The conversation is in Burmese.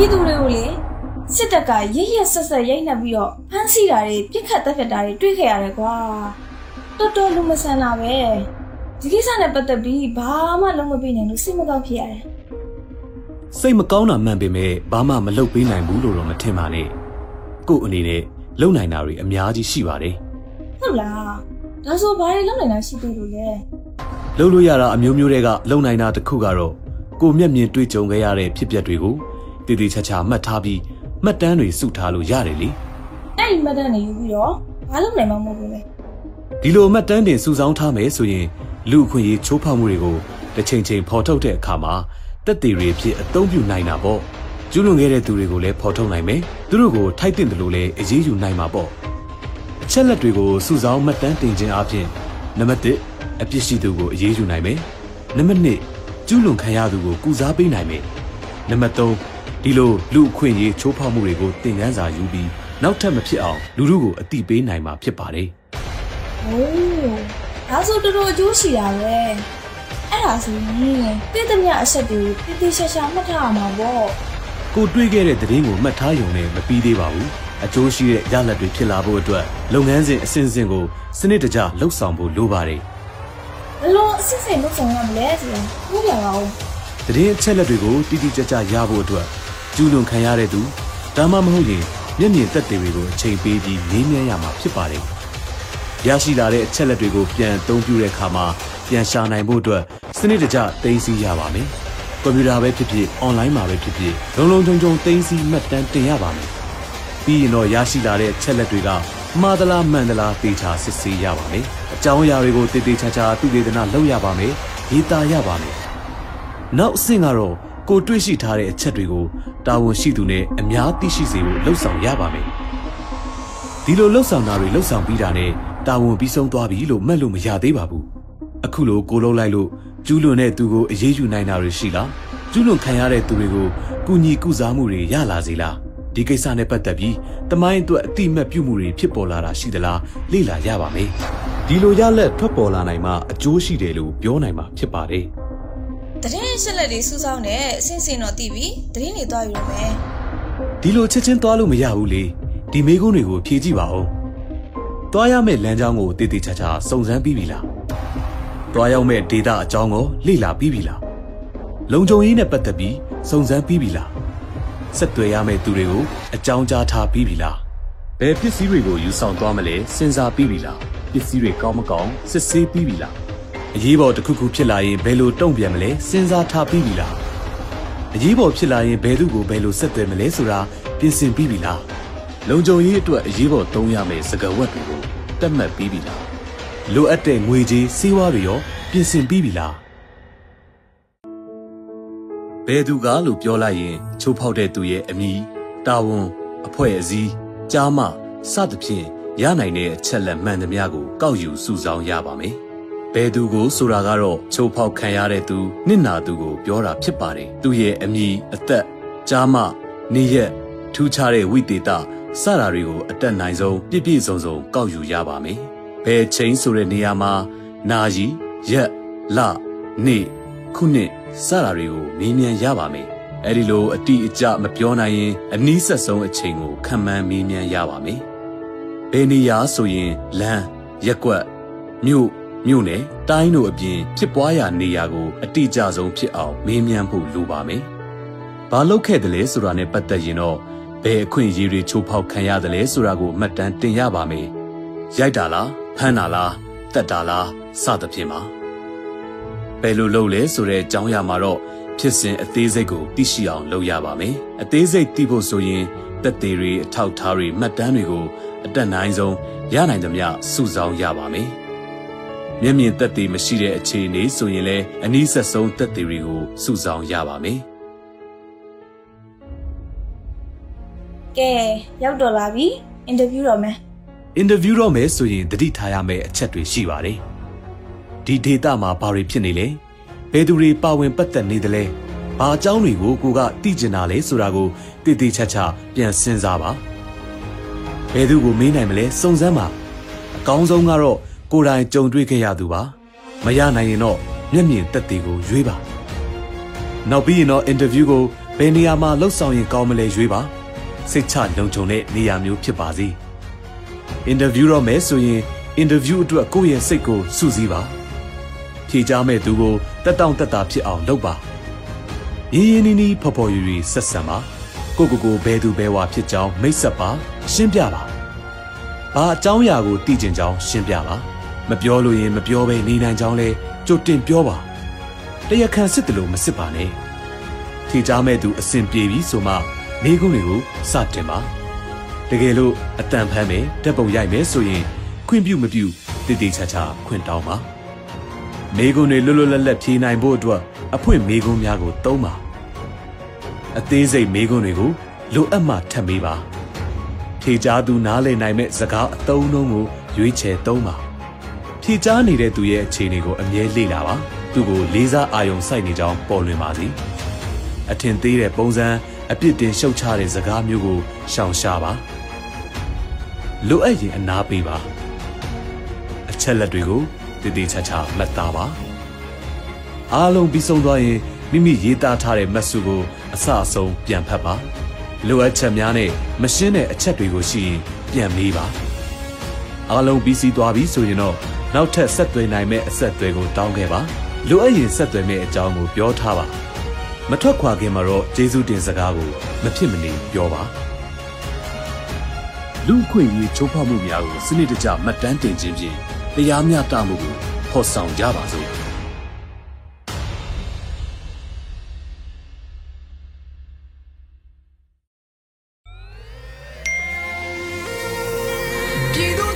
ပြည်သူတွေကိုလေစစ်တပ်ကရရဆက်ဆက်ရိုက်နှက်ပြီးတော့ဖမ်းဆီးတာတွေပြစ်ခတ်တပ်ဖြတ်တာတွေတွေ့ခဲ့ရတယ်ကွာတော်တော်လူမဆန်လာပဲဒီကိစ္စနဲ့ပတ်သက်ပြီးဘာမှလုံးမပြနိုင်လို့စိတ်မကောင်းဖြစ်ရတယ်စိတ်မကောင်းတာမှန်ပေမဲ့ဘာမှမလုပ်ပေးနိုင်ဘူးလို့တော့မထင်ပါနဲ့ကို့အနေနဲ့လုပ်နိုင်တာတွေအများကြီးရှိပါတယ်ဟုတ်လားဒါဆိုဘာတွေလုပ်နိုင်တာရှိသေးလို့လဲလုပ်လို့ရတာအမျိုးမျိုးတွေကလုပ်နိုင်တာတစ်ခုကတော့ကိုမျက်မြင်တွေ့ကြုံခဲ့ရတဲ့ဖြစ်ပျက်တွေကို တည်တည်ချာချာမှတ်ထားပြီးမှတ်တမ်းတွေစုထားလို့ရတယ်လေအဲ့ဒီမတ်တန်နေယူပြီးတော့ဘာလုပ်နိုင်မှာမဟုတ်ဘူးလေဒီလိုမှတ်တမ်းတင်စုဆောင်းထားမယ်ဆိုရင်လူအခွင့်အရေးချိုးဖောက်မှုတွေကိုတစ်ချိန်ချိန်ဖော်ထုတ်တဲ့အခါမှာတက်သေးတွေအဖြစ်အသုံးပြုနိုင်တာပေါ့ကျူးလွန်ခဲ့တဲ့သူတွေကိုလည်းဖော်ထုတ်နိုင်မယ်သူတို့ကိုထိုက်တင်တယ်လို့လည်းအရေးယူနိုင်မှာပေါ့အချက်လက်တွေကိုစုဆောင်းမှတ်တမ်းတင်ခြင်းအပြင်နံပါတ်1အပြစ်ရှိသူကိုအရေးယူနိုင်မယ်နံပါတ်2ကျူးလွန်ခံရသူကိုကုစားပေးနိုင်မယ်နံပါတ်3 ဒီလိုလူအခွင့်အရေးချိုးဖောက်မှုတွေကိုသင်ခန်းစာယူပြီးနောက်ထပ်မဖြစ်အောင်လူတို့ကိုအတိပေးနိုင်မှာဖြစ်ပါတယ်ဟိုးဒါဆိုတော်တော်အကျိုးရှိတာပဲအဲ့ဒါဆိုရင်ပြည်သူများအဆက်တွေကိုတည်တည်ရှာရှာမှတ်ထားရမှာပေါ့ကိုတွေးခဲ့တဲ့သတင်းကိုမှတ်ထားရုံနဲ့မပြီးသေးပါဘူးအကျိုးရှိတဲ့ရလဒ်တွေဖြစ်လာဖို့အတွက်လုပ်ငန်းစဉ်အစဉ်အစဉ်ကိုစနစ်တကျလှုပ်ဆောင်ဖို့လိုပါတယ်ဘယ်လို့အစစ်စစ်လုပ်ဆောင်ရမလဲဆိုတာပြောပြပါဦးသတင်းအချက်လက်တွေကိုတိတိကျကျရဖို့အတွက် ကျူးလွန်ခံရတဲ့သူဒါမှမဟုတ်ရင်မျက်မြင်သက်သေတွေကိုအချိန်ပေးပြီးငြင်းမြန်းရမှာဖြစ်ပါတယ်ရရှိလာတဲ့အချက်လက်တွေကိုပြန်အသုံးပြုတဲ့အခါမှာပြန်ရှာနိုင်ဖို့အတွက်စနစ်တကျသိသိရပါမယ်ကွန်ပျူတာပဲဖြစ်ဖြစ်အွန်လိုင်းမှာပဲဖြစ်ဖြစ်လုံလုံခြုံခြုံသိသိမှတ်တမ်းတင်ရပါမယ်ပြီးရင်တော့ရရှိလာတဲ့ချက်လက်တွေကမှားသလားမှန်သလားသေချာစစ်ဆေးရပါမယ်။အကြောင်းအရာတွေကိုတည်တည်ချာချာသူတေသနာလုပ်ရပါမယ်။ရေးသားရပါမယ်။နောက်အဆင့်ကတော့ ကိုတွေ့ရှိထားတဲ့အချက်တွေကိုတာဝန်ရှိသူနဲ့အများသိရှိစေဖို့လှုံ့ဆော်ရပါမယ်။ဒီလိုလှုံ့ဆော်တာတွေလှုံ့ဆော်ပြီးတာနဲ့တာဝန်ပြီးဆုံးသွားပြီလို့မှတ်လို့မရသေးပါဘူး။အခုလိုကိုလုံးလိုက်လို့ကျူးလွန်တဲ့သူကိုအရေးယူနိုင်တာတွေရှိလား။ကျူးလွန်ခံရတဲ့သူတွေကိုကုညီကုစားမှုတွေရလာစေလား။ဒီကိစ္စနဲ့ပတ်သက်ပြီးတမိုင်းအတွက်အတိအမှတ်ပြုမှုတွေဖြစ်ပေါ်လာတာရှိသလားလေ့လာရပါမယ်။ဒီလိုရလက်ထွက်ပေါ်လာနိုင်မှအကျိုးရှိတယ်လို့ပြောနိုင်မှာဖြစ်ပါတယ် တရင်ရှက်လက်တွေစူးစောင်းတဲ့အစင်စင်တော့တည်ပြီတရင်တွေသွားယူရမယ်။ဒီလိုချက်ချင်းသွားလို့မရဘူးလေ။ဒီမေးခွန်းတွေကိုဖြေကြည့်ပါဦး။သွားရမယ့်လမ်းကြောင်းကိုတည်တည်ချာချာစုံစမ်းပြီးပြီလား။သွားရောက်မယ့်ဒေတာအကြောင်းကိုလေ့လာပြီးပြီလား။လုံခြုံရေးနဲ့ပတ်သက်ပြီးစုံစမ်းပြီးပြီလား။ဆက်သွယ်ရမယ့်သူတွေကိုအကြောင်းကြားထားပြီးပြီလား။ဘယ်ပစ္စည်းတွေကိုယူဆောင်သွားမလဲစဉ်းစားပြီးပြီလား။ပစ္စည်းတွေကောင်းမကောင်းစစ်ဆေးပြီးပြီလား။ အရေးပေါ်တစ်ခုခုဖြစ်လာရင်ဘယ်လိုတုံ့ပြန်မလဲစဉ်းစားထားပြီးပြီလား။အရေးပေါ်ဖြစ်လာရင်ဘယ်သူကိုဘယ်လိုဆက်သွယ်မလဲဆိုတာပြင်ဆင်ပြီးပြီလား။လုံခြုံရေးအတွက်အရေးပေါ်သုံးရမယ့်စကားဝတ်တွေကိုတတ်မှတ်ပြီးပြီလား။လိုအပ်တဲ့ငွေကြေးစေဝါတွေရောပြင်ဆင်ပြီးပြီလား။ဘယ်သူကလို့ပြောလိုက်ရင်ချိုးဖောက်တဲ့သူရဲ့အမည်တာဝန်အဖွဲ့အစည်းကြားမှစသဖြင့်ရနိုင်တဲ့အချက်လက်မှန်သမျှကိုကောက်ယူစုဆောင်းရပါမယ်။ ဘယ်သူကိုဆိုတာကတော့ချိုးဖောက်ခံရတဲ့သူနစ်နာသူကိုပြောတာဖြစ်ပါတယ်။သူရဲ့အမည်အသက်ကြားမှနေရက်ထူးခြားတဲ့ဝိသေသစတာတွေကိုအတက်နိုင်ဆုံးပြည့်ပြည့်စုံစုံကောက်ယူရပါမယ်။ဘယ်ချိန်ဆိုတဲ့နေရာမှာနာရီရက်လနေ့ခုနှစ်စတာတွေကိုမေးမြန်းရပါမယ်။အဲဒီလိုအတိအကျမပြောနိုင်ရင်အနည်းဆက်ဆုံးအချိန်ကိုခံမှန်းမေးမြန်းရပါမယ်။ဘယ်နေရာဆိုရင်လမ်းရက်ကွက်မြို့ မြို့နယ်တိုင်းတို့အပြင်ဖြစ်ပွားရာနေရာကိုအတိအကျဆုံးဖြစ်အောင်မေးမြန်းဖို့လိုပါမယ်။ဘာလုပ်ခဲ့တယ်လဲဆိုတာနဲ့ပတ်သက်ရင်တော့ဘယ်အခွင့်အရေးတွေချိုးဖောက်ခံရတယ်လဲဆိုတာကိုအမှတ်တမ်းတင်ရပါမယ်။ရိုက်တာလားဖမ်းတာလားတက်တာလားစသဖြင့်ပါ။ဘယ်လိုလုပ်လဲဆိုတဲ့အကြောင်းအရာမှာတော့ဖြစ်စဉ်အသေးစိတ်ကိုသိရှိအောင်လုပ်ရပါမယ်။အသေးစိတ်သိဖို့ဆိုရင်တက်သေးတွေအထောက်အထားတွေမှတ်တမ်းတွေကိုအတက်နိုင်ဆုံးရနိုင်သမျှစုဆောင်းရပါမယ်။ မျက်မြင်သက်သေမရှိတဲ့အခြေအနေဆိုရင်လည်းအနည်းဆက်ဆုံးသက်သေတွေကိုစုဆောင်းရပါမယ်ကဲရောက်တော့လာပြီအင်တာဗျူးတော့မယ်။ interview တော့မယ်ဆိုရင်တတိထားရမယ့်အချက်တွေရှိပါတယ်။ဒီဒေတာမှာဘာတွေဖြစ်နေလဲ။ဘယ်သူတွေပါဝင်ပတ်သက်နေသလဲ။ဘာအကြောင်းတွေကိုကိုကသိကျင်တာလဲဆိုတာကိုတည်တည်ချာချာပြန်စဉ်းစားပါ။ဘယ်သူကိုမေးနိုင်မလဲစုံစမ်းပါ။အကောင်းဆုံးကတော့ ကိုယ်တိုင်ကြုံတွေ့ခဲ့ရသူပါ။မရနိုင်ရင်တော့မျက်မြင်သက်သေကိုရွေးပါ။နောက်ပြီးရင်တော့ interview ကိုဘဘယ်နေရာမှာလှုပ်ဆောင်ရင်ကောင်းမလဲရွေးပါစိတ်ချလုံခြုံတဲ့နေရာမျိုးဖြစ်ပါစေအင်တာဗျူးတော့မယ်ဆိုရင်အင်တာဗျူးအတွက်ကိုယ့်ရဲ့စိတ်ကိုစူးစီးပါဖြေချမဲ့သူကိုတက်တောင့်တက်တာဖြစ်အောင်လုပ်ပါရင်းရင်းနှီးနှီးဖော်ဖော်ရွရွဆက်ဆံပါကိုကိုကိုဘယ်သူဘယ်ဝါဖြစ်ကြောင်းမိတ်ဆက်ပါ ရှင်းပြပါဘာအကြောင်းအရာကိုသိကျင်ကြောင်းရှင်းပြပါ မပြောလို့ရင်မပြောဘဲနေနိုင်ကြောင်းလဲကြိုတင်ပြောပါတရခံစစ်တယ်လို့မစစ်ပါနဲ့ထီချမဲ့သူအစဉ်ပြေပြီဆိုမှမိကုန်းတွေကိုစတင်ပါတကယ်လို့အတန်ဖမ်းမယ်တက်ပုံရိုက်မယ်ဆိုရင်ခွင့်ပြုမပြုတည်တည်ချာချာခွင့်တောင်းပါမိကုန်းတွေလွတ်လွတ်လပ်လပ်ဖြေနိုင်ဖို့အတွက်အဖွင့်မိကုန်းများကိုသုံးပါအသေးစိတ်မိကုန်းတွေကိုလိုအပ်မှထပ်မေးပါဖြေချာသူနားလည်နိုင်မဲ့စကားအသုံးအနှုန်းကိုရွေးချယ်သုံးပါ ဖြေချာနေတဲ့သူရဲ့အခြေအနေကိုအမြဲလေ့လာပါသူ့ကိုလေးစားအာရုံစိုက်နေကြောင်းပေါ်လွင်ပါစေအထင်သေးတဲ့ပုံစံအပြစ်တင်ရှုတ်ချတဲ့စကားမျိုးကိုရှောင်ရှားပါလိုအပ်ရင်အနာပေးပါအချက်လက်တွေကိုတည်တည်ချာချာမှတ်သားပါအားလုံးပြီးဆုံးသွားရင်မိမိရေးသားထားတဲ့မတ်စုကိုအစအဆုံးပြန်ဖတ်ပါလိုအပ်ချက်များနဲ့မရှင်းတဲ့အချက်တွေကိုရှိရင်ပြန်မေးပါအားလုံးပြီးစီးသွားပြီဆိုရင်တော့ နောက်ထပ်ဆက်သွယ်နိုင်မဲ့အဆက်အသွယ်ကိုတောင်းခဲ့ပါလိုအပ်ရင်ဆက်သွယ်မဲ့အကြောင်းကိုပြောထားပါမထွက်ခွာခင်မှာတော့ကျေးဇူးတင်စကားကိုမဖြစ်မနေပြောပါလူခွင့်ရေးချိုးဖောက်မှုများကိုစနစ်တကျမှတ်တမ်းတင်ခြင်းဖြင့်တရားမျှတမှုကိုဖော်ဆောင်ကြပါစို့